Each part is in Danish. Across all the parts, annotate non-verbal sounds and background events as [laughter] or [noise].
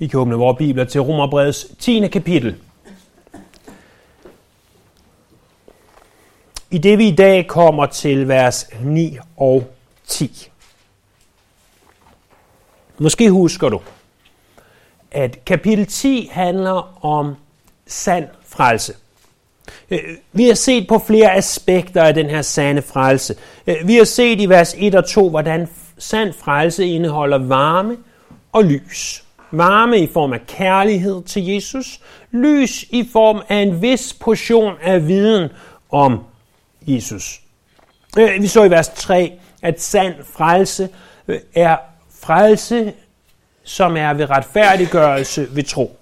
Vi kan åbne vores bibler til Romerbrevets 10. kapitel. I det vi i dag kommer til vers 9 og 10. Måske husker du, at kapitel 10 handler om sand frelse. Øh, vi har set på flere aspekter af den her sande frelse. Øh, vi har set i vers 1 og 2, hvordan sand frelse indeholder varme og lys. Varme i form af kærlighed til Jesus, lys i form af en vis portion af viden om Jesus. Øh, vi så i vers 3, at sand frelse øh, er frelse, som er ved retfærdiggørelse ved tro.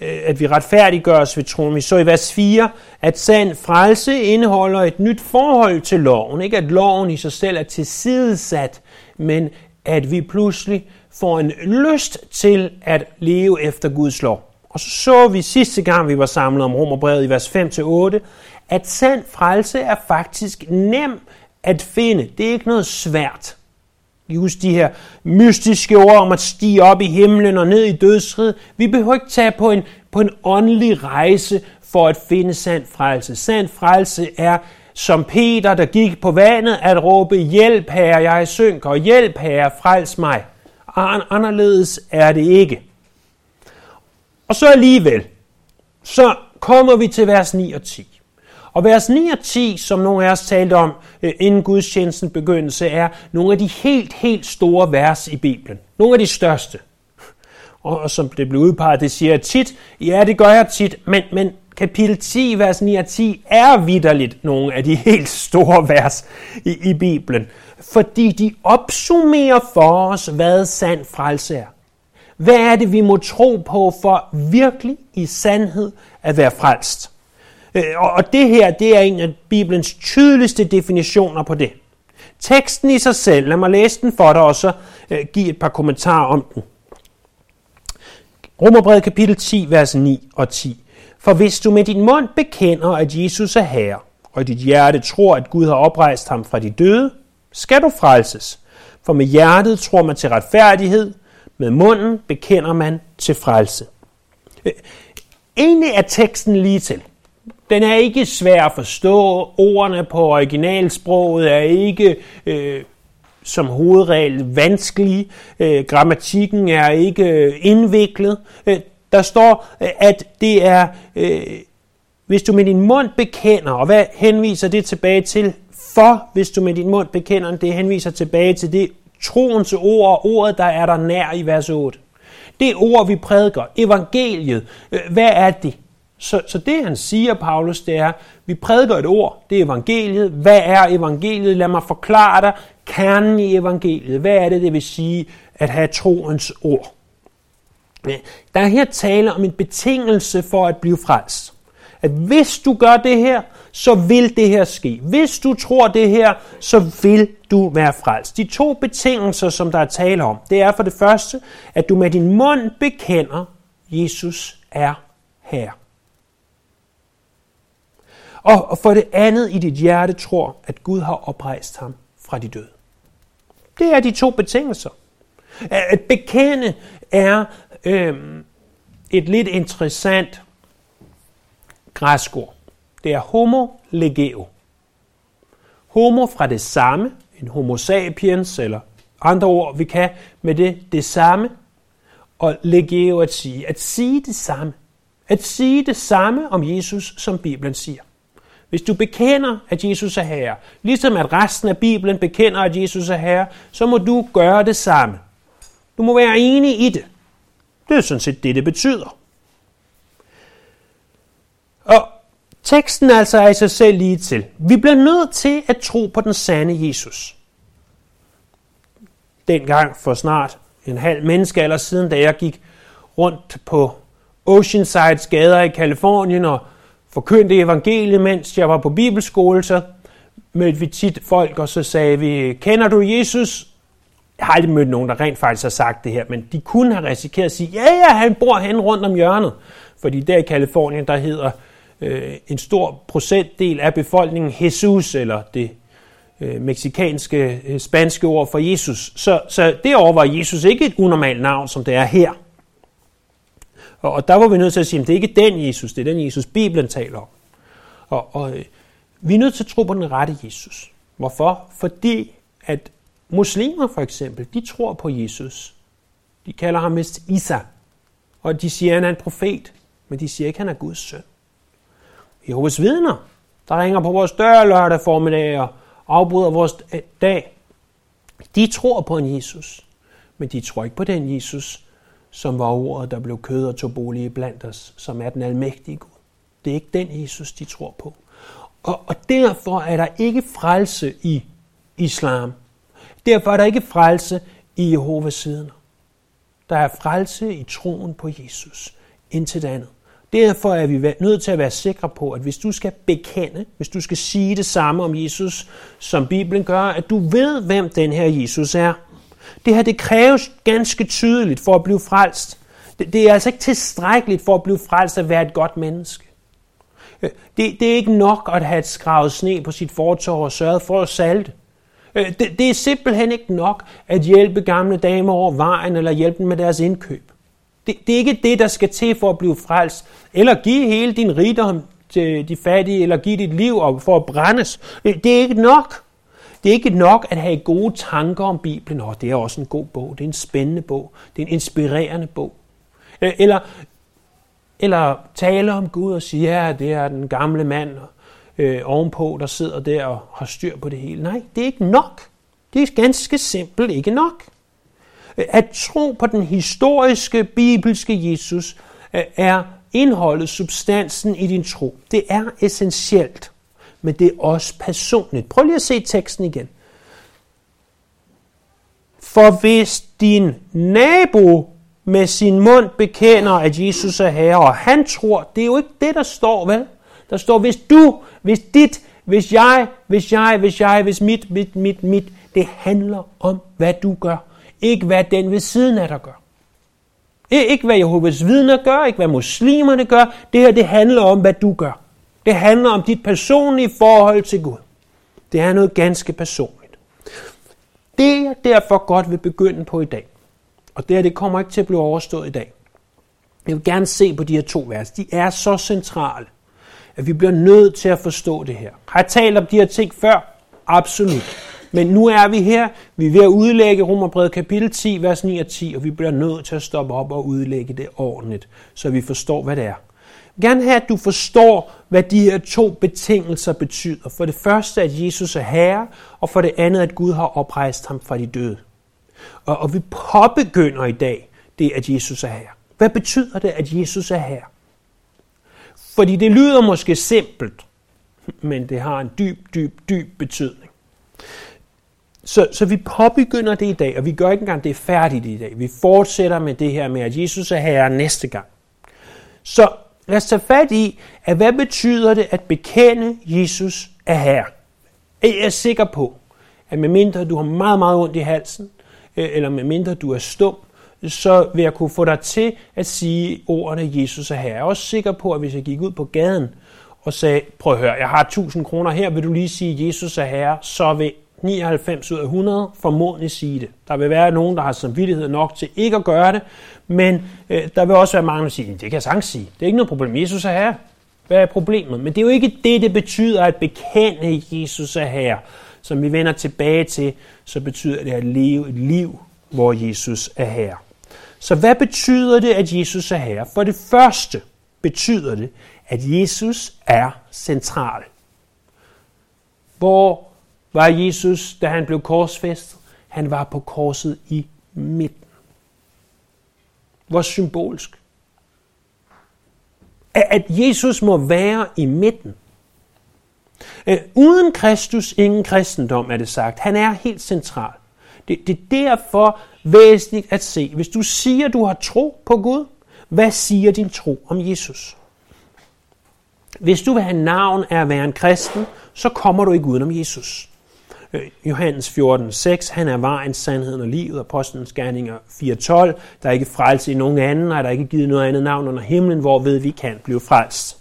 Øh, at vi retfærdiggøres ved troen. Vi så i vers 4, at sand frelse indeholder et nyt forhold til loven. Ikke at loven i sig selv er tilsidesat, men at vi pludselig får en lyst til at leve efter Guds lov. Og så så vi sidste gang, vi var samlet om Romerbrevet i vers 5-8, at sand frelse er faktisk nem at finde. Det er ikke noget svært. Just de her mystiske ord om at stige op i himlen og ned i dødsrid. Vi behøver ikke tage på en, på en åndelig rejse for at finde sand frelse. Sand frelse er som Peter, der gik på vandet, at råbe, hjælp herre, jeg synker, hjælp herre, frels mig. Anderledes er det ikke. Og så alligevel, så kommer vi til vers 9 og 10. Og vers 9 og 10, som nogle af os talte om øh, inden gudstjenesten begyndelse, er nogle af de helt, helt store vers i Bibelen. Nogle af de største. Og som det blev udpeget, det siger jeg tit. Ja, det gør jeg tit, men, men kapitel 10, vers 9 og 10 er vidderligt nogle af de [laughs] helt store vers i, i Bibelen. Fordi de opsummerer for os, hvad sand frelse er. Hvad er det, vi må tro på for virkelig i sandhed at være frelst? Øh, og det her, det er en af Bibelens tydeligste definitioner på det. Teksten i sig selv, lad mig læse den for dig, og så øh, give et par kommentarer om den. Romerbrevet kapitel 10, vers 9 og 10. For hvis du med din mund bekender, at Jesus er Herre, og i dit hjerte tror, at Gud har oprejst ham fra de døde, skal du frelses. For med hjertet tror man til retfærdighed, med munden bekender man til frelse. Øh, egentlig er teksten lige til. Den er ikke svær at forstå. Ordene på originalsproget er ikke øh, som hovedregel vanskelige. Øh, grammatikken er ikke indviklet. Øh, der står, øh, at det er, øh, hvis du med din mund bekender, og hvad henviser det tilbage til? For, hvis du med din mund bekender, det henviser tilbage til det troens ord, ordet, der er der nær i vers 8. Det ord, vi prædiker, evangeliet, øh, hvad er det? Så, så det han siger, Paulus, det er, vi prædiker et ord, det er evangeliet. Hvad er evangeliet? Lad mig forklare dig kernen i evangeliet. Hvad er det, det vil sige at have troens ord? Der er her tale om en betingelse for at blive frelst. At hvis du gør det her, så vil det her ske. Hvis du tror det her, så vil du være frelst. De to betingelser, som der er tale om, det er for det første, at du med din mund bekender, Jesus er Herre. Og for det andet i dit hjerte tror, at Gud har oprejst ham fra de døde. Det er de to betingelser. At bekende er øh, et lidt interessant græskord. Det er homo legeo. Homo fra det samme, en homo sapiens, eller andre ord, vi kan med det, det samme, og legeo at sige. At sige det samme. At sige det samme om Jesus, som Bibelen siger. Hvis du bekender, at Jesus er Herre, ligesom at resten af Bibelen bekender, at Jesus er Herre, så må du gøre det samme. Du må være enig i det. Det er sådan set det, det betyder. Og teksten altså er i sig selv lige til. Vi bliver nødt til at tro på den sande Jesus. Dengang for snart en halv menneske eller siden, da jeg gik rundt på Oceansides gader i Kalifornien og forkyndte evangeliet, mens jeg var på bibelskole, så mødte vi tit folk, og så sagde vi, kender du Jesus? Jeg har aldrig mødt nogen, der rent faktisk har sagt det her, men de kunne have risikeret at sige, ja, ja, han bor hen rundt om hjørnet. Fordi der i Kalifornien, der hedder øh, en stor procentdel af befolkningen Jesus, eller det øh, meksikanske, øh, spanske ord for Jesus. Så, så derovre var Jesus ikke et unormalt navn, som det er her. Og, og der var vi nødt til at sige, at det er ikke den Jesus, det er den Jesus, Bibelen taler om. Og, og øh, vi er nødt til at tro på den rette Jesus. Hvorfor? Fordi at muslimer for eksempel, de tror på Jesus. De kalder ham mest Isa. Og de siger, at han er en profet. Men de siger ikke, at han er Guds søn. Jehovas vidner, der ringer på vores dør lørdag formiddag og afbryder vores eh, dag, de tror på en Jesus. Men de tror ikke på den Jesus, som var ordet, der blev kød og tog bolig blandt os, som er den almægtige Gud. Det er ikke den Jesus, de tror på. Og, og derfor er der ikke frelse i islam. Derfor er der ikke frelse i Jehovas siden. Der er frelse i troen på Jesus, indtil det andet. Derfor er vi nødt til at være sikre på, at hvis du skal bekende, hvis du skal sige det samme om Jesus, som Bibelen gør, at du ved, hvem den her Jesus er. Det her, det kræves ganske tydeligt for at blive frelst. Det, det er altså ikke tilstrækkeligt for at blive frelst at være et godt menneske. Øh, det, det er ikke nok at have et skravet sne på sit fortov og sørget for at salte. Øh, det, det er simpelthen ikke nok at hjælpe gamle damer over vejen eller hjælpe dem med deres indkøb. Det, det er ikke det, der skal til for at blive frelst. Eller give hele din rigdom til de fattige, eller give dit liv op for at brændes. Øh, det er ikke nok. Det er ikke nok at have gode tanker om Bibelen. Åh, det er også en god bog. Det er en spændende bog. Det er en inspirerende bog. Øh, eller, eller tale om Gud og sige, ja, det er den gamle mand øh, ovenpå, der sidder der og har styr på det hele. Nej, det er ikke nok. Det er ganske simpelt ikke nok. Øh, at tro på den historiske, bibelske Jesus øh, er indholdet, substansen i din tro. Det er essentielt, men det er også personligt. Prøv lige at se teksten igen. For hvis din nabo med sin mund bekender, at Jesus er herre, og han tror, det er jo ikke det, der står, vel? Der står, hvis du, hvis dit, hvis jeg, hvis jeg, hvis jeg, hvis mit, mit, mit, mit. Det handler om, hvad du gør. Ikke hvad den ved siden af dig gør. Ikke hvad Jehovas vidner gør, ikke hvad muslimerne gør. Det her, det handler om, hvad du gør. Det handler om dit personlige forhold til Gud. Det er noget ganske personligt. Det jeg derfor godt vil begynde på i dag, og det her, det kommer ikke til at blive overstået i dag. Jeg vil gerne se på de her to vers. De er så centrale, at vi bliver nødt til at forstå det her. Har jeg talt om de her ting før? Absolut. Men nu er vi her, vi er ved at udlægge Romerbrevet kapitel 10, vers 9 og 10, og vi bliver nødt til at stoppe op og udlægge det ordentligt, så vi forstår, hvad det er. Jeg vil gerne have, at du forstår, hvad de her to betingelser betyder. For det første, at Jesus er herre, og for det andet, at Gud har oprejst ham fra de døde. Og, og vi påbegynder i dag det, at Jesus er herre. Hvad betyder det, at Jesus er herre? Fordi det lyder måske simpelt, men det har en dyb, dyb, dyb betydning. Så, så vi påbegynder det i dag, og vi gør ikke engang det færdigt i dag. Vi fortsætter med det her med, at Jesus er herre næste gang. Så lad os tage fat i, at hvad betyder det at bekende Jesus er herre? Jeg er sikker på, at medmindre du har meget, meget ondt i halsen, øh, eller medmindre du er stum, så vil jeg kunne få dig til at sige ordene Jesus er herre. Jeg er også sikker på, at hvis jeg gik ud på gaden og sagde, prøv at høre, jeg har 1000 kroner her, vil du lige sige Jesus er herre, så vil 99 ud af 100 formodentlig sige det. Der vil være nogen, der har samvittighed nok til ikke at gøre det, men øh, der vil også være mange, der siger, det kan jeg sagtens sige. Det er ikke noget problem. Jesus er herre. Hvad er problemet? Men det er jo ikke det, det betyder at bekende Jesus er herre. Som vi vender tilbage til, så betyder det at leve et liv, hvor Jesus er herre. Så hvad betyder det, at Jesus er herre? For det første betyder det, at Jesus er central. Hvor var Jesus, da han blev korsfæstet? Han var på korset i midten. Hvor symbolsk. At Jesus må være i midten. Øh, uden Kristus ingen kristendom, er det sagt. Han er helt central. Det, det er derfor væsentligt at se. Hvis du siger, du har tro på Gud, hvad siger din tro om Jesus? Hvis du vil have navn af at være en kristen, så kommer du ikke udenom Jesus. Øh, Johannes 14, 6, han er vejen, sandheden og livet, Apostlenes Gerninger 4.12, der er ikke frelse i nogen anden, og der er ikke givet noget andet navn under himlen, hvorved vi kan blive frelst.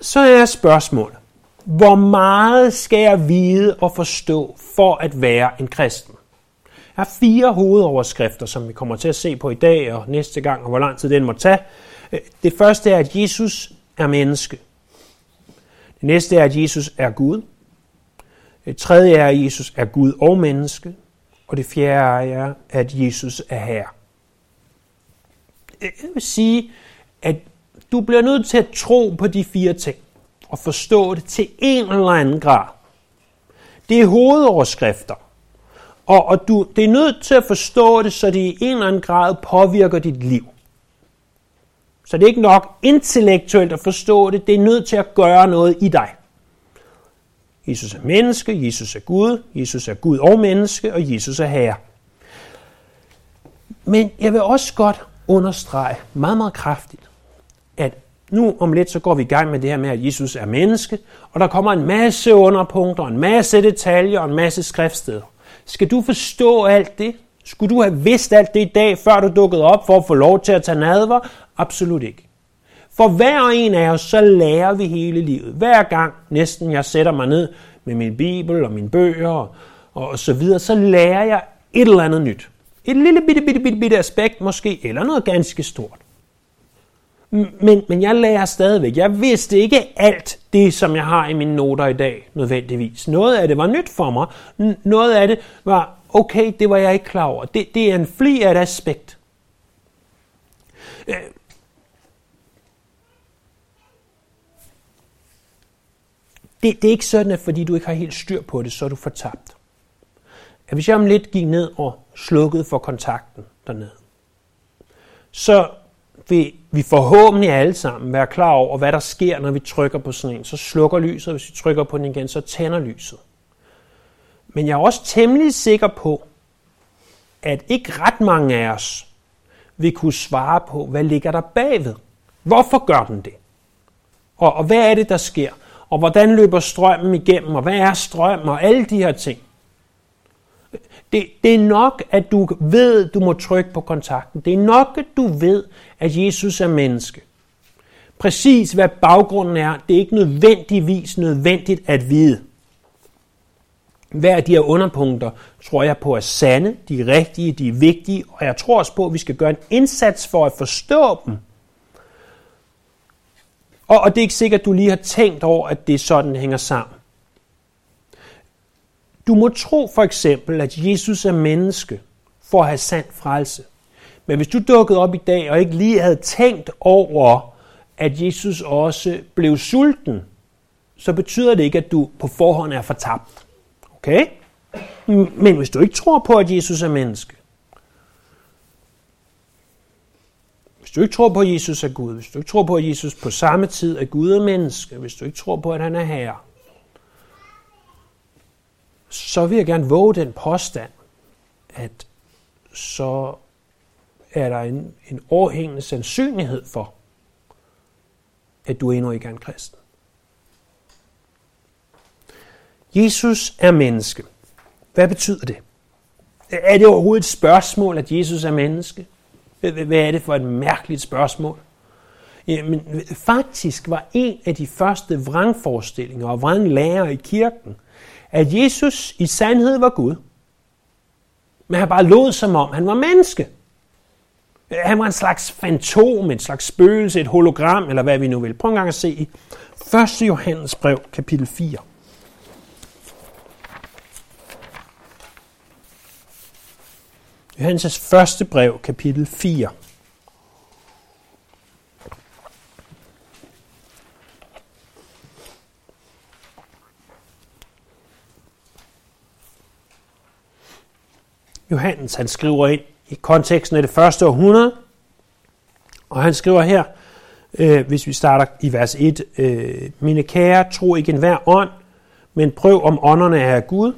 Så er spørgsmålet, hvor meget skal jeg vide og forstå for at være en kristen? er fire hovedoverskrifter, som vi kommer til at se på i dag og næste gang, og hvor lang tid den må tage. Øh, det første er, at Jesus er menneske. Det næste er, at Jesus er Gud. Det tredje er, at Jesus er Gud og menneske. Og det fjerde er, at Jesus er Herre. Jeg vil sige, at du bliver nødt til at tro på de fire ting at forstå det til en eller anden grad. Det er hovedoverskrifter. Og, og du det er nødt til at forstå det, så det i en eller anden grad påvirker dit liv. Så det er ikke nok intellektuelt at forstå det, det er nødt til at gøre noget i dig. Jesus er menneske, Jesus er Gud, Jesus er Gud og menneske, og Jesus er Herre. Men jeg vil også godt understrege meget, meget kraftigt, at nu om lidt, så går vi i gang med det her med, at Jesus er menneske, og der kommer en masse underpunkter, en masse detaljer og en masse skriftsteder. Skal du forstå alt det? Skulle du have vidst alt det i dag, før du dukkede op for at få lov til at tage nadver? Absolut ikke. For hver en af os, så lærer vi hele livet. Hver gang næsten jeg sætter mig ned med min bibel og mine bøger og, og så videre, så lærer jeg et eller andet nyt. Et lille bitte, bitte, bitte, bitte aspekt måske, eller noget ganske stort. Men, men jeg lærer stadigvæk. Jeg vidste ikke alt det, som jeg har i mine noter i dag, nødvendigvis. Noget af det var nyt for mig. Noget af det var, okay, det var jeg ikke klar over. Det, det er en fli af et aspekt. Øh. Det, det er ikke sådan, at fordi du ikke har helt styr på det, så er du fortabt. At hvis jeg om lidt gik ned og slukkede for kontakten dernede, så vil vi forhåbentlig alle sammen være klar over, hvad der sker, når vi trykker på sådan en. Så slukker lyset, og hvis vi trykker på den igen, så tænder lyset. Men jeg er også temmelig sikker på, at ikke ret mange af os vil kunne svare på, hvad ligger der bagved. Hvorfor gør den det? Og, og hvad er det, der sker? Og hvordan løber strømmen igennem? Og hvad er strøm? Og alle de her ting. Det, det er nok, at du ved, du må trykke på kontakten. Det er nok, at du ved, at Jesus er menneske. Præcis hvad baggrunden er, det er ikke nødvendigvis nødvendigt at vide. Hver af de her underpunkter tror jeg på er sande, de er rigtige, de er vigtige, og jeg tror også på, at vi skal gøre en indsats for at forstå dem. Og, og det er ikke sikkert, at du lige har tænkt over, at det sådan, hænger sammen. Du må tro for eksempel, at Jesus er menneske for at have sand frelse. Men hvis du dukkede op i dag og ikke lige havde tænkt over, at Jesus også blev sulten, så betyder det ikke, at du på forhånd er fortabt. Okay? Men hvis du ikke tror på, at Jesus er menneske, hvis du ikke tror på, at Jesus er Gud, hvis du ikke tror på, at Jesus på samme tid er Gud og menneske, hvis du ikke tror på, at han er herre, så vil jeg gerne våge den påstand, at så er der en, en overhængende sandsynlighed for, at du endnu ikke er en kristen. Jesus er menneske. Hvad betyder det? Er det overhovedet et spørgsmål, at Jesus er menneske? Hvad er det for et mærkeligt spørgsmål? Jamen, faktisk var en af de første vrangforestillinger og vranglærer i kirken, at Jesus i sandhed var Gud, men han bare lod som om han var menneske. Han var en slags fantom, en slags spøgelse, et hologram, eller hvad vi nu vil. Prøv en gang at se i 1. Johannes brev, kapitel 4. Johannes' første brev, kapitel 4. Johannes han skriver ind i konteksten af det første århundrede, og han skriver her, øh, hvis vi starter i vers 1, øh, Mine kære, tro ikke enhver ånd, men prøv om ånderne er af Gud,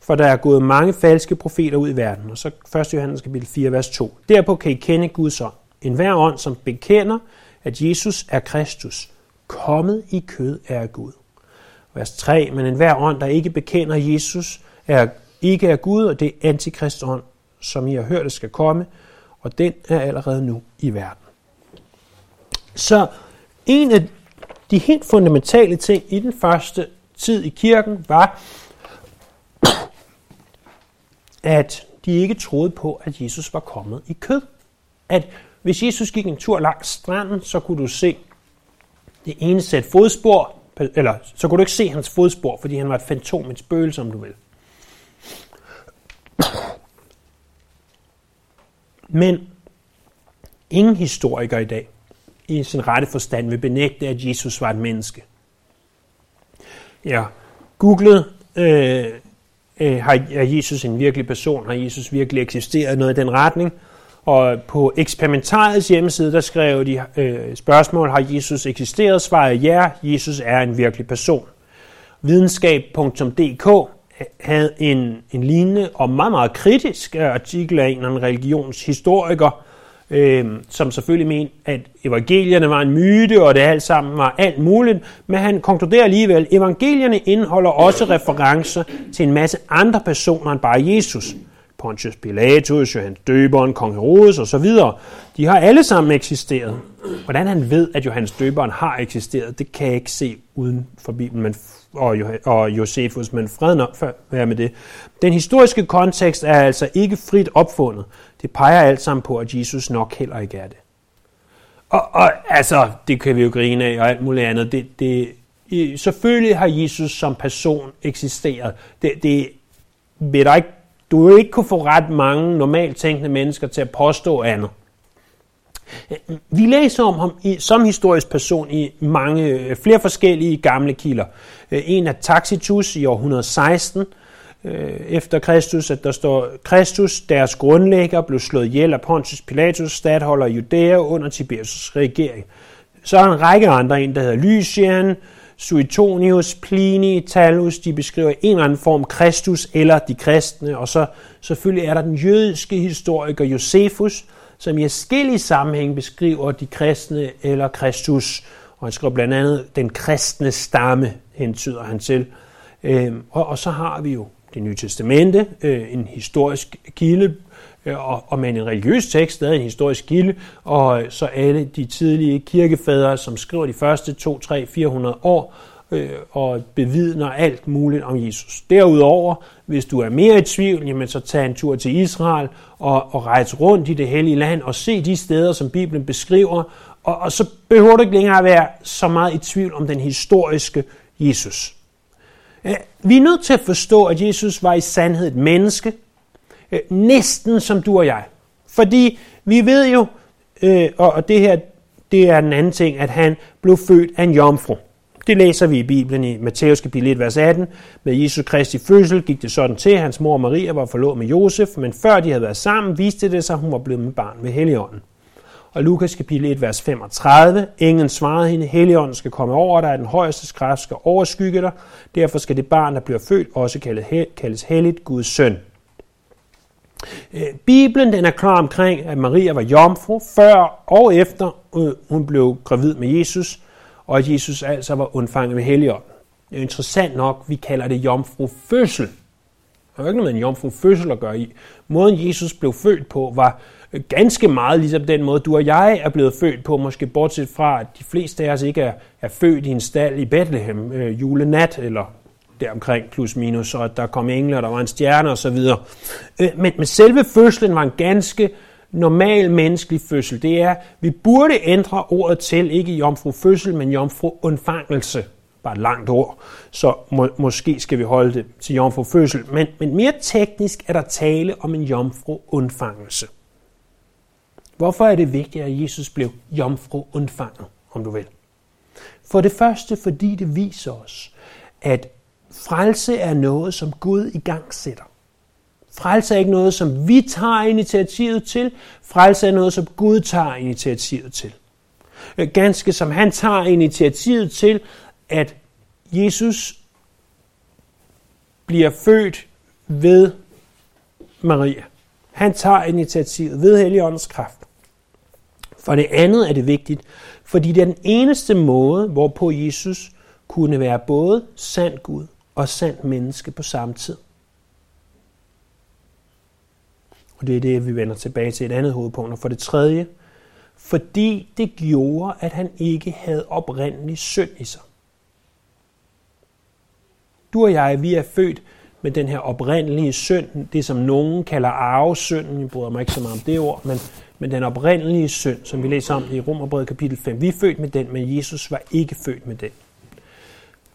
for der er gået mange falske profeter ud i verden. Og så 1. Johannes kapitel 4, vers 2. Derpå kan I kende Guds ånd. En hver ånd, som bekender, at Jesus er Kristus, kommet i kød er Gud. Vers 3. Men en hver ånd, der ikke bekender Jesus, er ikke er Gud, og det er antikristoånd, som I har hørt, det skal komme, og den er allerede nu i verden. Så en af de helt fundamentale ting i den første tid i kirken var, at de ikke troede på, at Jesus var kommet i kød. At hvis Jesus gik en tur langs stranden, så kunne du se det ene sæt fodspor, eller så kunne du ikke se hans fodspor, fordi han var et fantom, et spøgelse, om du vil. Men ingen historiker i dag i sin rette forstand vil benægte, at Jesus var et menneske. Ja, googlede, øh, øh, har, er Jesus en virkelig person? Har Jesus virkelig eksisteret? Noget i den retning. Og på eksperimentarets hjemmeside, der skrev de øh, spørgsmål, har Jesus eksisteret? Svaret ja, Jesus er en virkelig person. Videnskab.dk havde en, en lignende og meget, meget kritisk øh, artikel af en eller anden religionshistoriker, øh, som selvfølgelig mente, at evangelierne var en myte, og det alt sammen var alt muligt, men han konkluderer alligevel, at evangelierne indeholder også referencer til en masse andre personer end bare Jesus. Pontius Pilatus, Johannes Døberen, Kong Herodes osv. De har alle sammen eksisteret. Hvordan han ved, at Johannes Døberen har eksisteret, det kan jeg ikke se uden for Bibelen men, og, og Josefus, men fred nok for være med det. Den historiske kontekst er altså ikke frit opfundet. Det peger alt sammen på, at Jesus nok heller ikke er det. Og, og altså, det kan vi jo grine af og alt muligt andet. Det, det, selvfølgelig har Jesus som person eksisteret. Det, det vil der ikke du vil ikke kunne få ret mange normalt tænkende mennesker til at påstå andet. Vi læser om ham som historisk person i mange øh, flere forskellige gamle kilder. Øh, en af Tacitus i år 116 øh, efter Kristus, at der står, Kristus, deres grundlægger, blev slået ihjel af Pontius Pilatus, stadholder Judæa under Tiberius' regering. Så er der en række andre, en der hedder Lysian, Suetonius, Pliny, Talus, de beskriver en eller anden form Kristus eller de kristne, og så selvfølgelig er der den jødiske historiker Josefus, som i forskellige sammenhæng beskriver de kristne eller Kristus, og han skriver blandt andet den kristne stamme, hentyder han til. Øhm, og, og så har vi jo det nye testamente, øh, en historisk kilde, Øh, og, og med en religiøs tekst, stadig en historisk kilde, og så alle de tidlige kirkefædre, som skriver de første 2, 3, 400 år, øh, og bevidner alt muligt om Jesus. Derudover, hvis du er mere i tvivl, jamen så tag en tur til Israel og, og rejse rundt i det hellige land og se de steder, som Bibelen beskriver, og, og så behøver du ikke længere at være så meget i tvivl om den historiske Jesus. Øh, vi er nødt til at forstå, at Jesus var i sandhed et menneske, øh, næsten som du og jeg. Fordi vi ved jo, øh, og det her det er den anden ting, at han blev født af en jomfru. Det læser vi i Bibelen i Matthæus kapitel 1, vers 18. Med Jesu Kristi fødsel gik det sådan til, hans mor Maria var forlovet med Josef, men før de havde været sammen, viste det sig, at hun var blevet med barn med Helligånden. Og Lukas kapitel 1, vers 35. Englen svarede hende, Helligånden skal komme over dig, den højeste kraft skal overskygge dig. Derfor skal det barn, der bliver født, også kaldes helligt Guds søn. Øh, Bibelen den er klar omkring, at Maria var jomfru før og efter øh, hun blev gravid med Jesus, og at Jesus altså var undfanget med Helligånden. Det er interessant nok, vi kalder det jomfru fødsel. har jo ikke noget med en jomfrufødsel at gøre i. Måden Jesus blev født på var ganske meget ligesom den måde, du og jeg er blevet født på, måske bortset fra, at de fleste af os ikke er, er født i en stald i Bethlehem øh, julenat, eller deromkring plus minus, og at der kom engler, der var en stjerne osv. Øh, men, men selve fødslen var en ganske normal menneskelig fødsel. Det er, vi burde ændre ordet til, ikke jomfru fødsel, men jomfru undfangelse. Bare et langt ord, så må, måske skal vi holde det til jomfru fødsel. Men, men mere teknisk er der tale om en jomfru undfangelse. Hvorfor er det vigtigt, at Jesus blev jomfru undfanget, om du vil? For det første, fordi det viser os, at Frelse er noget, som Gud i gang sætter. Frelse er ikke noget, som vi tager initiativet til. Frelse er noget, som Gud tager initiativet til. Øh, ganske som han tager initiativet til, at Jesus bliver født ved Maria. Han tager initiativet ved Helligåndens kraft. For det andet er det vigtigt, fordi det er den eneste måde, hvorpå Jesus kunne være både sand Gud og sand menneske på samme tid. Og det er det, vi vender tilbage til et andet hovedpunkt. Og for det tredje, fordi det gjorde, at han ikke havde oprindelig synd i sig. Du og jeg, vi er født med den her oprindelige synd, det som nogen kalder arvesynden, jeg bryder mig ikke så meget om det ord, men, men den oprindelige synd, som vi læser om i Romerbrevet kapitel 5. Vi er født med den, men Jesus var ikke født med den.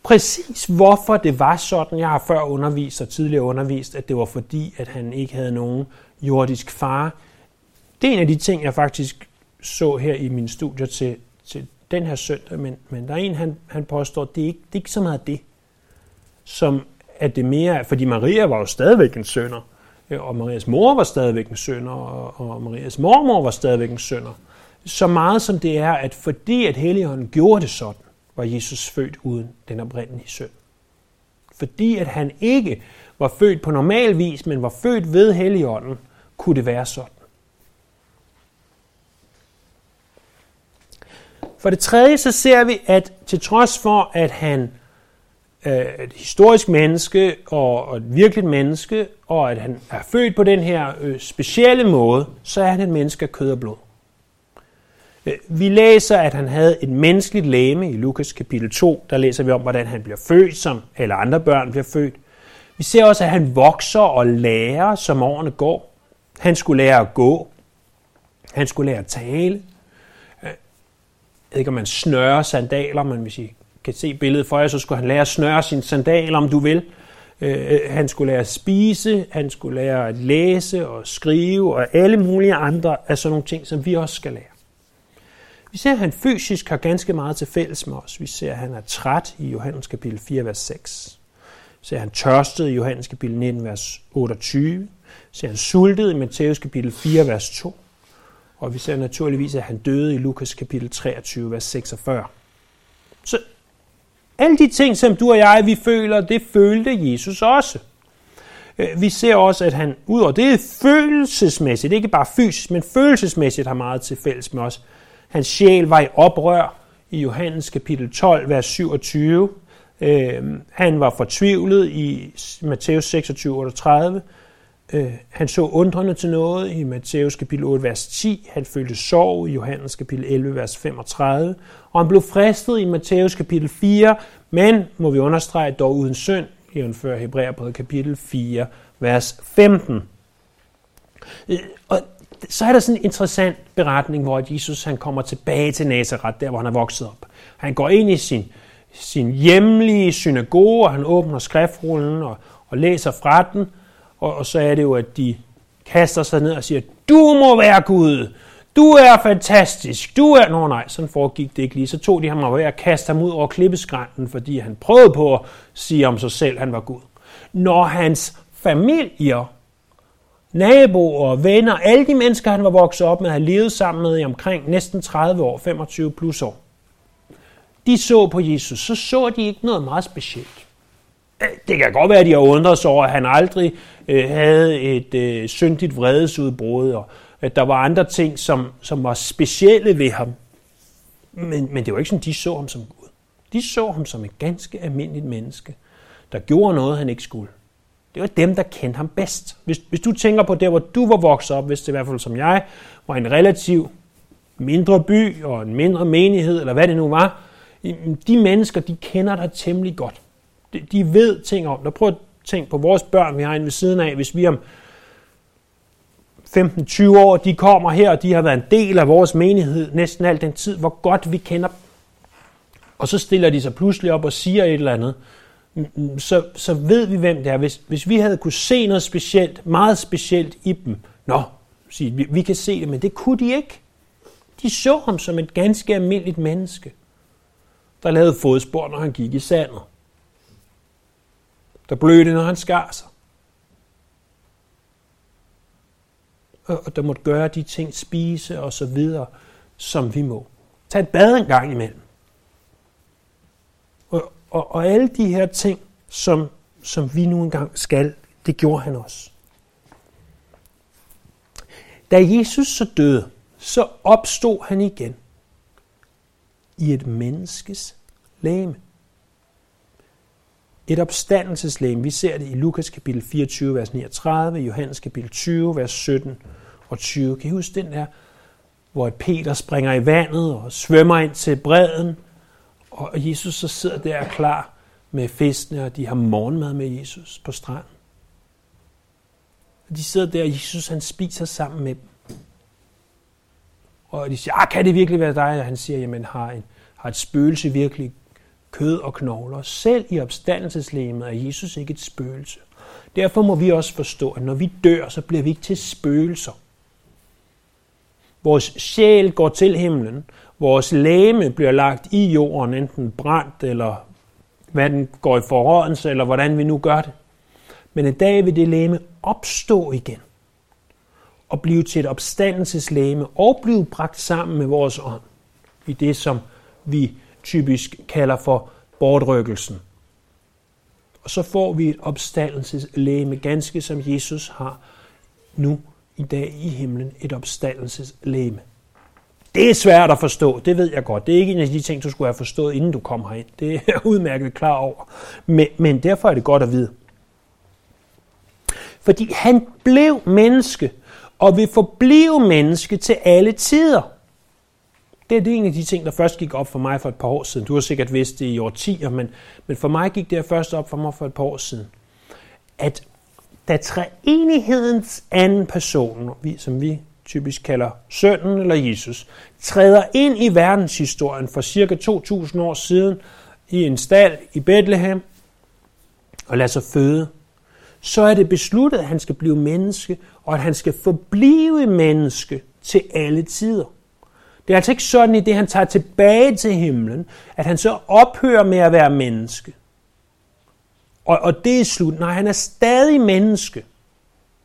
Præcis hvorfor det var sådan, jeg har før undervist og tidligere undervist, at det var fordi, at han ikke havde nogen jordisk far. Det er en af de ting, jeg faktisk så her i min studier til, til den her søndag, men, men der er en, han, han påstår, det er, ikke, det er ikke så meget det, som at det mere, fordi Maria var jo stadigvæk en sønder, øh, og Marias mor var stadigvæk en sønder, og, og Marias mormor var stadigvæk en sønder. Så meget som det er, at fordi at Helligånden gjorde det sådan, var Jesus født uden den oprindelige søn. Fordi at han ikke var født på normal vis, men var født ved Helligånden, kunne det være sådan. For det tredje så ser vi, at til trods for, at han øh, er et historisk menneske og et virkeligt menneske, og at han er født på den her øh, specielle måde, så er han et menneske af kød og blod. Øh, vi læser, at han havde et menneskeligt læme i Lukas kapitel 2. Der læser vi om, hvordan han bliver født, som alle andre børn bliver født. Vi ser også, at han vokser og lærer, som årene går. Han skulle lære at gå. Han skulle lære at tale. Øh, jeg ved ikke, om man snører sandaler, men hvis I kan se billedet for jer, så skulle han lære at snøre sine sandaler, om du vil. Øh, øh, han skulle lære at spise, han skulle lære at læse og skrive, og alle mulige andre af sådan nogle ting, som vi også skal lære. Vi ser, at han fysisk har ganske meget til fælles med os. Vi ser, at han er træt i Johannes kapitel 4, vers 6. Vi ser, at han tørstede i Johannes kapitel 19, vers 28. Ser, han sultet i Matthæus kapitel 4, vers 2. Og vi ser naturligvis, at han døde i Lukas kapitel 23, vers 46. Så alle de ting, som du og jeg, vi føler, det følte Jesus også. Øh, vi ser også, at han, ud over det følelsesmæssigt, ikke bare fysisk, men følelsesmæssigt har meget til fælles med os. Hans sjæl var i oprør i Johannes kapitel 12, vers 27. Øh, han var fortvivlet i Matthæus 26, 38. Øh, han så undrende til noget i Matthæus kapitel 8, vers 10. Han følte sorg i Johannes kapitel 11, vers 35. Og han blev fristet i Matthæus kapitel 4, men, må vi understrege, dog uden synd, jævnfør Hebræerbrevet kapitel 4, vers 15. Øh, og så er der sådan en interessant beretning, hvor Jesus han kommer tilbage til Nazareth, der hvor han er vokset op. Han går ind i sin, sin hjemlige synagoge, og han åbner skriftrullen og, og læser fra den, og, og så er det jo, at de kaster sig ned og siger, du må være Gud, du er fantastisk, du er... Nå nej, sådan foregik det ikke lige. Så tog de ham og at kaste ham ud over klippeskrænten, fordi han prøvede på at sige om sig selv, at han var Gud. Når hans familier, naboer, venner, alle de mennesker, han var vokset op med, havde levet sammen med i omkring næsten 30 år, 25 plus år, de så på Jesus, så så de ikke noget meget specielt. Det kan godt være, at de har undret sig over, at han aldrig øh, havde et øh, syndigt vredesudbrud, og at der var andre ting, som, som var specielle ved ham. Men, men det var ikke sådan, de så ham som Gud. De så ham som et ganske almindeligt menneske, der gjorde noget, han ikke skulle. Det var dem, der kendte ham bedst. Hvis, hvis du tænker på det, hvor du var vokset op, hvis det i hvert fald som jeg, var en relativ mindre by og en mindre menighed, eller hvad det nu var, de mennesker, de kender dig temmelig godt. De, ved ting om dig. Prøv at tænke på vores børn, vi har en ved siden af. Hvis vi om 15-20 år, de kommer her, og de har været en del af vores menighed næsten al den tid, hvor godt vi kender dem. Og så stiller de sig pludselig op og siger et eller andet, mm, mm, så, så ved vi, hvem det er. Hvis, hvis vi havde kunne se noget specielt, meget specielt i dem, nå, siger, vi, vi kan se det, men det kunne de ikke. De så ham som et ganske almindeligt menneske, der lavede fodspor, når han gik i sandet. Der blødte, når han skar sig. og der måtte gøre de ting, spise og så videre, som vi må. Tag et bad en gang imellem. Og, og, og alle de her ting, som, som vi nu engang skal, det gjorde han også. Da Jesus så døde, så opstod han igen i et menneskes læme. Et opstandelseslæme. Vi ser det i Lukas kapitel 24, vers 39, Johannes kapitel 20, vers 17 og 20. Kan I huske den der, hvor Peter springer i vandet og svømmer ind til bredden, og Jesus så sidder der klar med fiskene, og de har morgenmad med Jesus på stranden. Og de sidder der, og Jesus han spiser sammen med dem. Og de siger, ah, kan det virkelig være dig? Og han siger, jamen har, en, har et spøgelse virkelig kød og knogler? Selv i opstandelseslemet er Jesus ikke et spøgelse. Derfor må vi også forstå, at når vi dør, så bliver vi ikke til spøgelser. Vores sjæl går til himlen. Vores læme bliver lagt i jorden, enten brændt eller hvad den går i forrådelse, eller hvordan vi nu gør det. Men en dag vil det læme opstå igen og blive til et opstandelseslæme og blive bragt sammen med vores ånd i det, som vi typisk kalder for bortrykkelsen. Og så får vi et opstandelseslæme, ganske som Jesus har nu i dag i himlen, et opstandelseslæme. Det er svært at forstå, det ved jeg godt. Det er ikke en af de ting, du skulle have forstået, inden du kom herind. Det er jeg udmærket klar over. Men, men derfor er det godt at vide. Fordi han blev menneske, og vil forblive menneske til alle tider. Det er det en af de ting, der først gik op for mig for et par år siden. Du har sikkert vidst det i årtier, men, men for mig gik det først op for mig for et par år siden. At da treenighedens anden person, som vi typisk kalder sønnen eller Jesus, træder ind i verdenshistorien for cirka 2000 år siden i en stald i Bethlehem og lader sig føde, så er det besluttet, at han skal blive menneske, og at han skal forblive menneske til alle tider. Det er altså ikke sådan, i det han tager tilbage til himlen, at han så ophører med at være menneske. Og, og det er slut. Nej, han er stadig menneske.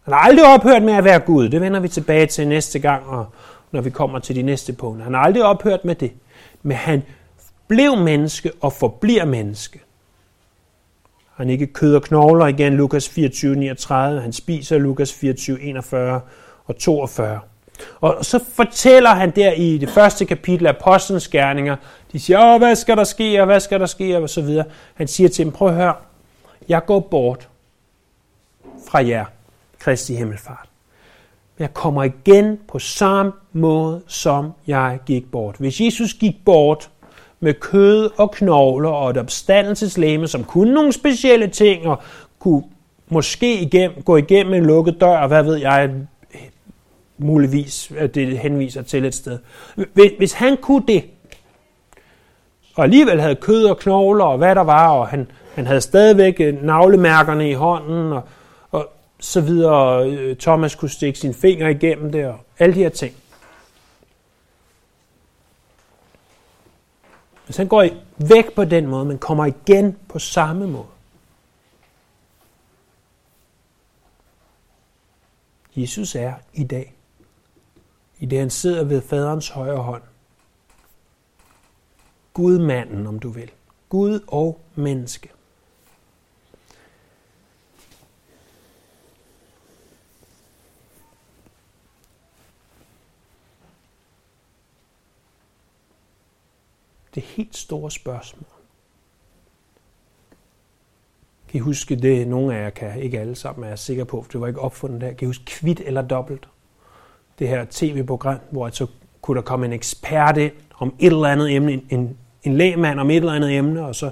Han har aldrig ophørt med at være Gud. Det vender vi tilbage til næste gang, og når vi kommer til de næste punkter. Han har aldrig ophørt med det. Men han blev menneske og forbliver menneske. Han ikke kød og knogler igen, Lukas 24, 39. Han spiser Lukas 24, 41 og 42. Og så fortæller han der i det første kapitel af Apostlenes Gerninger, de siger, Åh, hvad skal der ske, og hvad skal der ske, og så videre. Han siger til dem, prøv at høre, jeg går bort fra jer, Kristi Himmelfart. Jeg kommer igen på samme måde, som jeg gik bort. Hvis Jesus gik bort med kød og knogler og et opstandelseslæme, som kunne nogle specielle ting, og kunne måske igennem, gå igennem en lukket dør, og hvad ved jeg, muligvis, at det henviser til et sted. Hvis han kunne det, og alligevel havde kød og knogler og hvad der var, og han, han havde stadigvæk øh, navlemærkerne i hånden, og, og så videre, og Thomas kunne stikke sin finger igennem det, og alle de her ting. Hvis han går væk på den måde, men kommer igen på samme måde. Jesus er i dag i det han sidder ved faderens højre hånd. Gud manden, om du vil. Gud og menneske. Det helt store spørgsmål. Kan I huske det, nogle af jer kan, ikke alle sammen er sikre sikker på, for det var ikke opfundet der. Kan I huske kvidt eller dobbelt? Det her tv-program, hvor så kunne der komme en ekspert ind om et eller andet emne, en, en lægmand om et eller andet emne, og så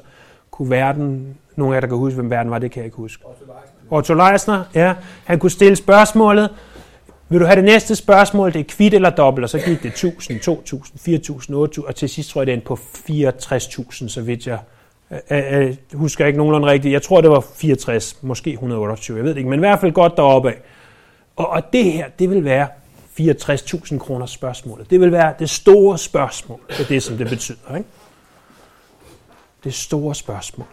kunne verden, nogle af jer, der kan huske, hvem verden var, det kan jeg ikke huske. Otto Leisner, ja. Han kunne stille spørgsmålet, vil du have det næste spørgsmål, det er kvit eller dobbelt, og så gik det 1000, 2000, 4000, 8000, og til sidst tror jeg, det endte på 64.000, så vidt jeg øh, øh, husker ikke nogenlunde rigtigt. Jeg tror, det var 64, måske 128, jeg ved det ikke, men i hvert fald godt deroppe af. Og, og det her, det vil være 64.000 kroner spørgsmålet. Det vil være det store spørgsmål. Det er det, som det betyder. Ikke? Det store spørgsmål.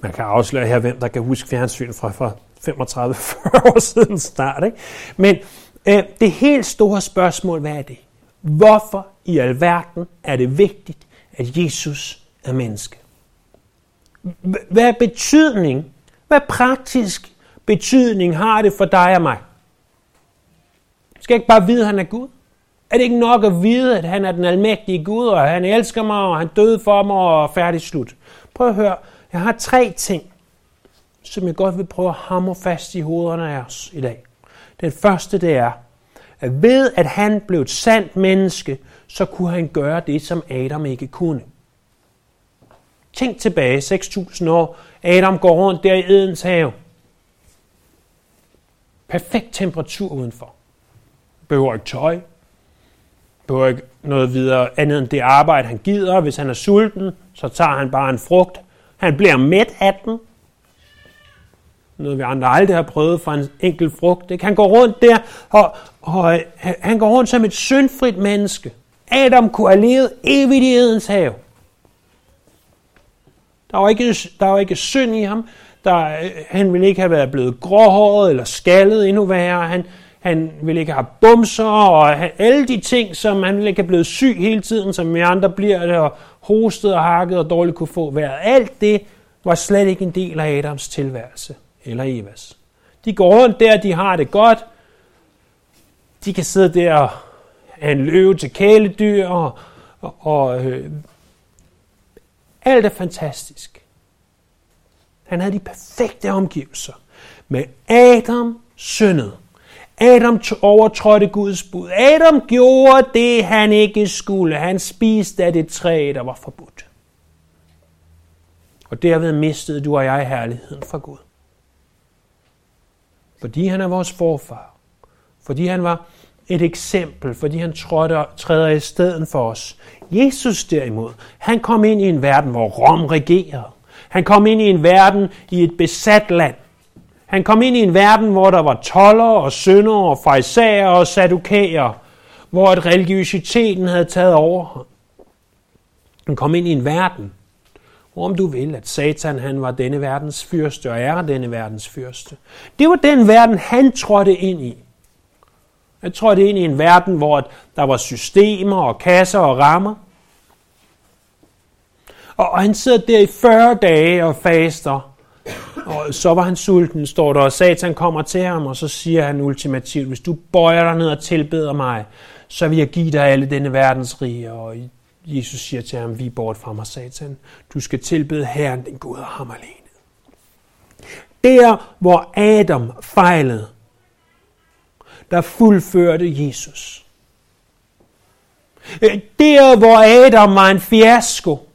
Man kan afsløre her, hvem der kan huske fjernsyn fra, fra 35-40 år siden start. Ikke? Men øh, det helt store spørgsmål, hvad er det? Hvorfor i alverden er det vigtigt, at Jesus er menneske? Hvad er betydning, hvad praktisk betydning har det for dig og mig? Skal jeg ikke bare vide, at han er Gud? Er det ikke nok at vide, at han er den almægtige Gud, og han elsker mig, og han døde for mig, og færdig slut? Prøv at høre. Jeg har tre ting, som jeg godt vil prøve at hamre fast i hovederne af os i dag. Den første, det er, at ved at han blev et sandt menneske, så kunne han gøre det, som Adam ikke kunne. Tænk tilbage, 6.000 år. Adam går rundt der i Edens have. Perfekt temperatur udenfor. Behøver ikke tøj. Behøver ikke noget videre andet end det arbejde, han gider. Hvis han er sulten, så tager han bare en frugt. Han bliver mæt af den. Noget vi andre aldrig har prøvet for en enkelt frugt. Ikke? Han går rundt der, og, og øh, han går rundt som et syndfrit menneske. Adam kunne have levet evigt i Edens have. Der var ikke, der var ikke synd i ham. Der, øh, han ville ikke have været blevet gråhåret eller skaldet endnu værre. Han, han ville ikke have bumser og alle de ting, som han ville ikke have blevet syg hele tiden, som vi andre bliver det, og hostet og hakket og dårligt kunne få vejret. Alt det var slet ikke en del af Adams tilværelse eller Evas. De går rundt der, de har det godt. De kan sidde der og have en løve til kæledyr, og, og, og øh, alt er fantastisk. Han havde de perfekte omgivelser. Men Adam syndede. Adam overtrådte Guds bud. Adam gjorde det, han ikke skulle. Han spiste af det træ, der var forbudt. Og derved mistede du og jeg herligheden fra Gud. Fordi han er vores forfar. Fordi han var et eksempel, fordi han trådte, træder i stedet for os. Jesus derimod, han kom ind i en verden, hvor Rom regerede. Han kom ind i en verden i et besat land. Han kom ind i en verden, hvor der var toller og sønder og fejsager og sadukæer, hvor at religiøsiteten havde taget over. Han kom ind i en verden, hvor om du vil, at Satan han var denne verdens fyrste og er denne verdens fyrste. Det var den verden, han trådte ind i. Han trådte ind i en verden, hvor der var systemer og kasser og rammer. Og han sidder der i 40 dage og faster og så var han sulten, står der, og Satan kommer til ham, og så siger han ultimativt, hvis du bøjer dig ned og tilbeder mig, så vil jeg give dig alle denne verdens rige. Og Jesus siger til ham, vi bort fra mig, Satan. Du skal tilbede Herren, den Gud og ham alene. Der, hvor Adam fejlede, der fuldførte Jesus. Øh, der, hvor Adam var en fiasko,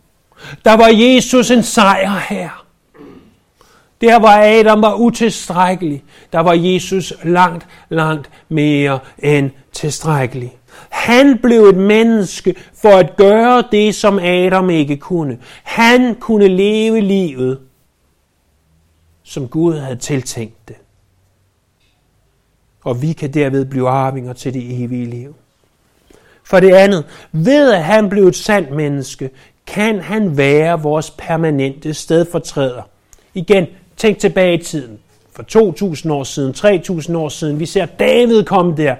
der var Jesus en sejr her. Der hvor Adam var utilstrækkelig, der var Jesus langt, langt mere end tilstrækkelig. Han blev et menneske for at gøre det, som Adam ikke kunne. Han kunne leve livet, som Gud havde tiltænkt det. Og vi kan derved blive arvinger til det evige liv. For det andet, ved at han blev et sandt menneske, kan han være vores permanente stedfortræder. Igen, Tænk tilbage i tiden. For 2000 år siden, 3000 år siden. Vi ser David komme der.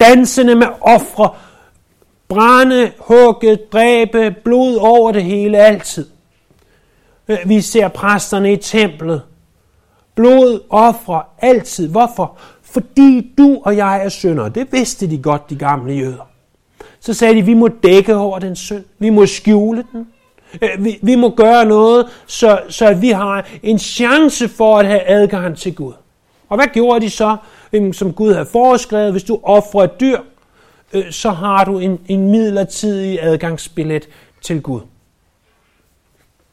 Dansende med ofre. Brænde, hugge, dræbe, blod over det hele altid. Øh, vi ser præsterne i templet. Blod, ofre, altid. Hvorfor? Fordi du og jeg er syndere. Det vidste de godt, de gamle jøder. Så sagde de, vi må dække over den synd. Vi må skjule den. Øh, vi, vi må gøre noget, så, så vi har en chance for at have adgang til Gud. Og hvad gjorde de så, som Gud havde foreskrevet? Hvis du offrer et dyr, øh, så har du en, en midlertidig adgangsbillet til Gud.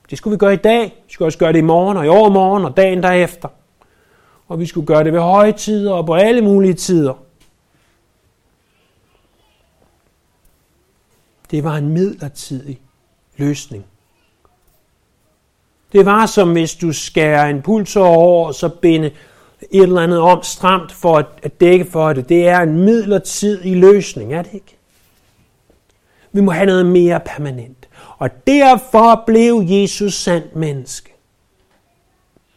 Det skulle vi gøre i dag. Vi skulle også gøre det i morgen og i overmorgen og dagen derefter. Og vi skulle gøre det ved højtider og på alle mulige tider. Det var en midlertidig løsning. Det var som hvis du skærer en pulsår over, og så binde et eller andet om stramt for at, at dække for det. Det er en midlertidig løsning, er det ikke? Vi må have noget mere permanent. Og derfor blev Jesus sandt menneske.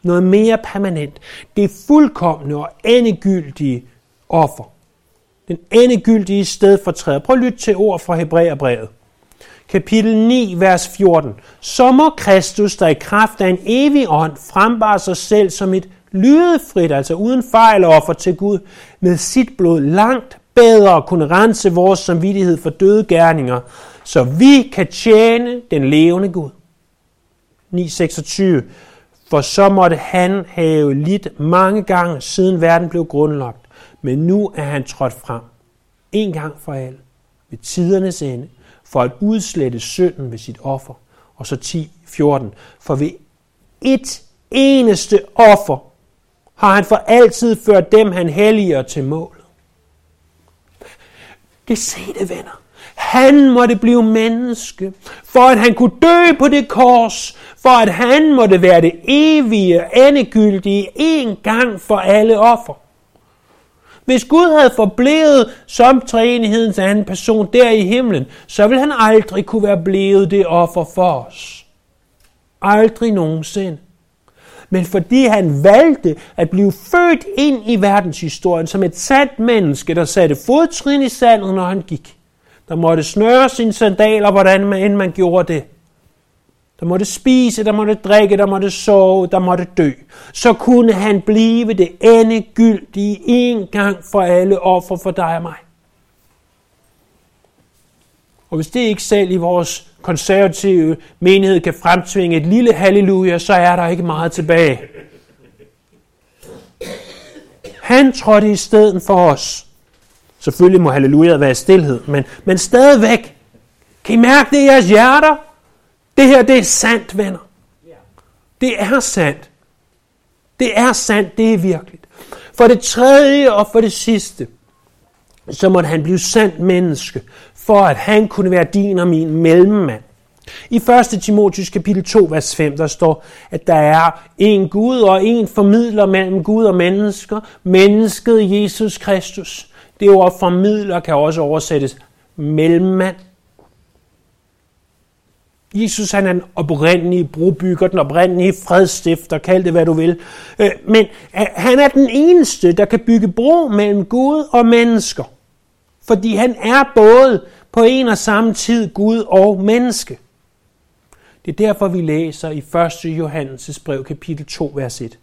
Noget mere permanent. Det fuldkommende og endegyldige offer. Den endegyldige stedfortræder. Prøv at lytte til ord fra Hebræerbrevet kapitel 9, vers 14. Så må Kristus, der i kraft af en evig ånd frembare sig selv som et lydefrit, altså uden fejl offer til Gud, med sit blod langt bedre kunne rense vores samvittighed for døde gerninger, så vi kan tjene den levende Gud. 9.26 For så måtte han have lidt mange gange, siden verden blev grundlagt, men nu er han trådt frem. En gang for alle, ved tidernes ende, for at udslette synden ved sit offer. Og så 10, 14. For ved et eneste offer har han for altid ført dem, han helliger til målet. Det se det, venner. Han måtte blive menneske, for at han kunne dø på det kors, for at han måtte være det evige, endegyldige, en gang for alle offer. Hvis Gud havde forblevet som treenighedens anden person der i himlen, så ville han aldrig kunne være blevet det offer for os. Aldrig nogensinde. Men fordi han valgte at blive født ind i verdenshistorien som et sandt menneske, der satte fodtrin i sandet, når han gik. Der måtte snøre sine sandaler, hvordan man, end man gjorde det. Der måtte spise, der måtte drikke, der måtte sove, der måtte dø. Så kunne han blive det endegyldige en gang for alle offer for dig og mig. Og hvis det ikke selv i vores konservative menighed kan fremtvinge et lille halleluja, så er der ikke meget tilbage. Han trådte i stedet for os. Selvfølgelig må halleluja være stillhed, men, men stadigvæk. Kan I mærke det i jeres hjerter? Det her, det er sandt, venner. Det er sandt. Det er sandt, det er virkeligt. For det tredje og for det sidste, så måtte han blive sandt menneske, for at han kunne være din og min mellemmand. I 1. Timotius kapitel 2, vers 5, der står, at der er en Gud og en formidler mellem Gud og mennesker, mennesket Jesus Kristus. Det ord formidler kan også oversættes mellemmand. Jesus han er den oprindelige brobygger, den oprindelige fredstifter, kald det hvad du vil. Øh, men øh, han er den eneste, der kan bygge bro mellem Gud og mennesker. Fordi han er både på en og samme tid Gud og menneske. Det er derfor, vi læser i 1. Johannes' brev, kapitel 2, vers 1.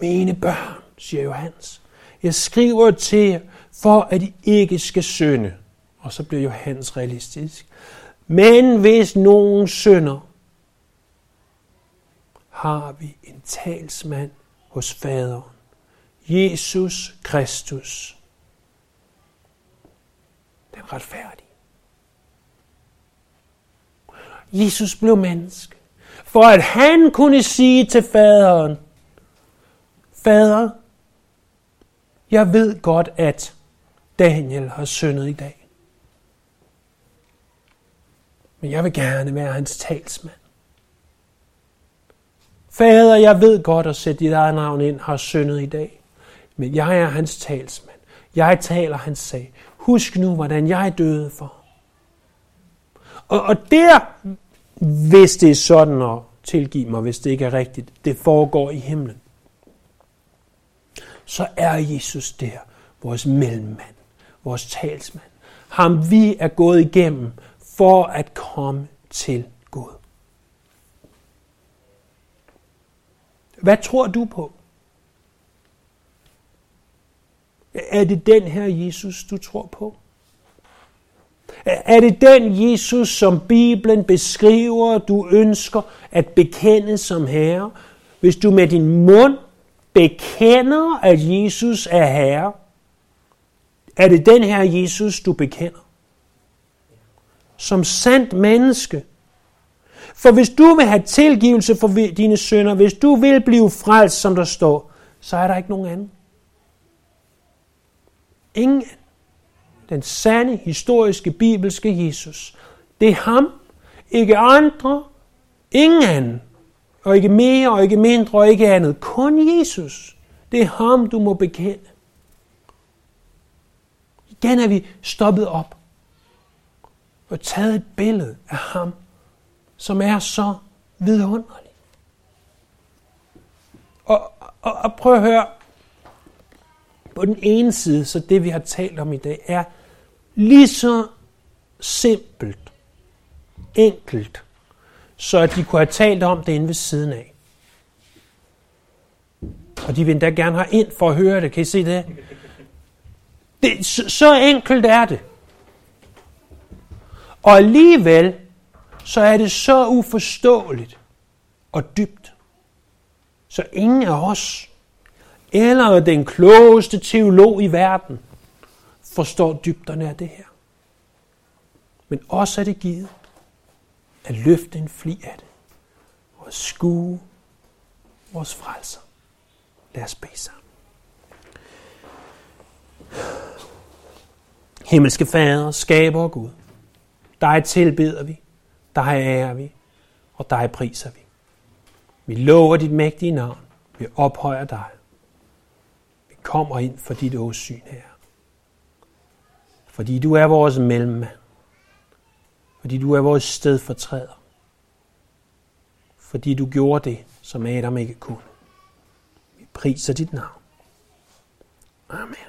Mine børn, siger Johannes, jeg skriver til jer, for at I ikke skal synde. Og så bliver Johannes realistisk. Men hvis nogen synder, har vi en talsmand hos faderen, Jesus Kristus, den retfærdige. Jesus blev menneske, for at han kunne sige til faderen, Fader, jeg ved godt, at Daniel har syndet i dag. Men jeg vil gerne være hans talsmand. Fader, jeg ved godt at sætte dit eget navn ind, har syndet i dag. Men jeg er hans talsmand. Jeg taler hans sag. Husk nu, hvordan jeg døde for. Og, og der, hvis det er sådan, og tilgive mig, hvis det ikke er rigtigt, det foregår i himlen, så er Jesus der, vores mellemmand, vores talsmand. Ham vi er gået igennem for at komme til Gud. Hvad tror du på? Er det den her Jesus, du tror på? Er det den Jesus, som Bibelen beskriver, du ønsker at bekende som Herre? Hvis du med din mund bekender, at Jesus er Herre, er det den her Jesus, du bekender? Som sandt menneske. For hvis du vil have tilgivelse for dine sønder, hvis du vil blive frelst, som der står, så er der ikke nogen anden. Ingen den sande, historiske, bibelske Jesus. Det er ham, ikke andre, ingen anden. Og ikke mere, og ikke mindre, og ikke andet. Kun Jesus. Det er ham, du må bekende. Igen er vi stoppet op og taget et billede af ham, som er så vidunderlig. Og, og, og prøv at høre, på den ene side, så det vi har talt om i dag, er lige så simpelt, enkelt, så at de kunne have talt om det inde ved siden af. Og de vil endda gerne have ind for at høre det. Kan I se det? det så, så enkelt er det. Og alligevel, så er det så uforståeligt og dybt. Så ingen af os, eller den klogeste teolog i verden, forstår dybderne af det her. Men også er det givet at løfte en fli af det og skue vores frelser. Lad os bede sammen. Himmelske Fader, skaber og Gud, dig tilbeder vi, dig ærer vi, og dig priser vi. Vi lover dit mægtige navn, vi ophøjer dig. Vi kommer ind for dit åsyn her. Fordi du er vores mellemmand. Fordi du er vores stedfortræder. Fordi du gjorde det, som Adam ikke kunne. Vi priser dit navn. Amen.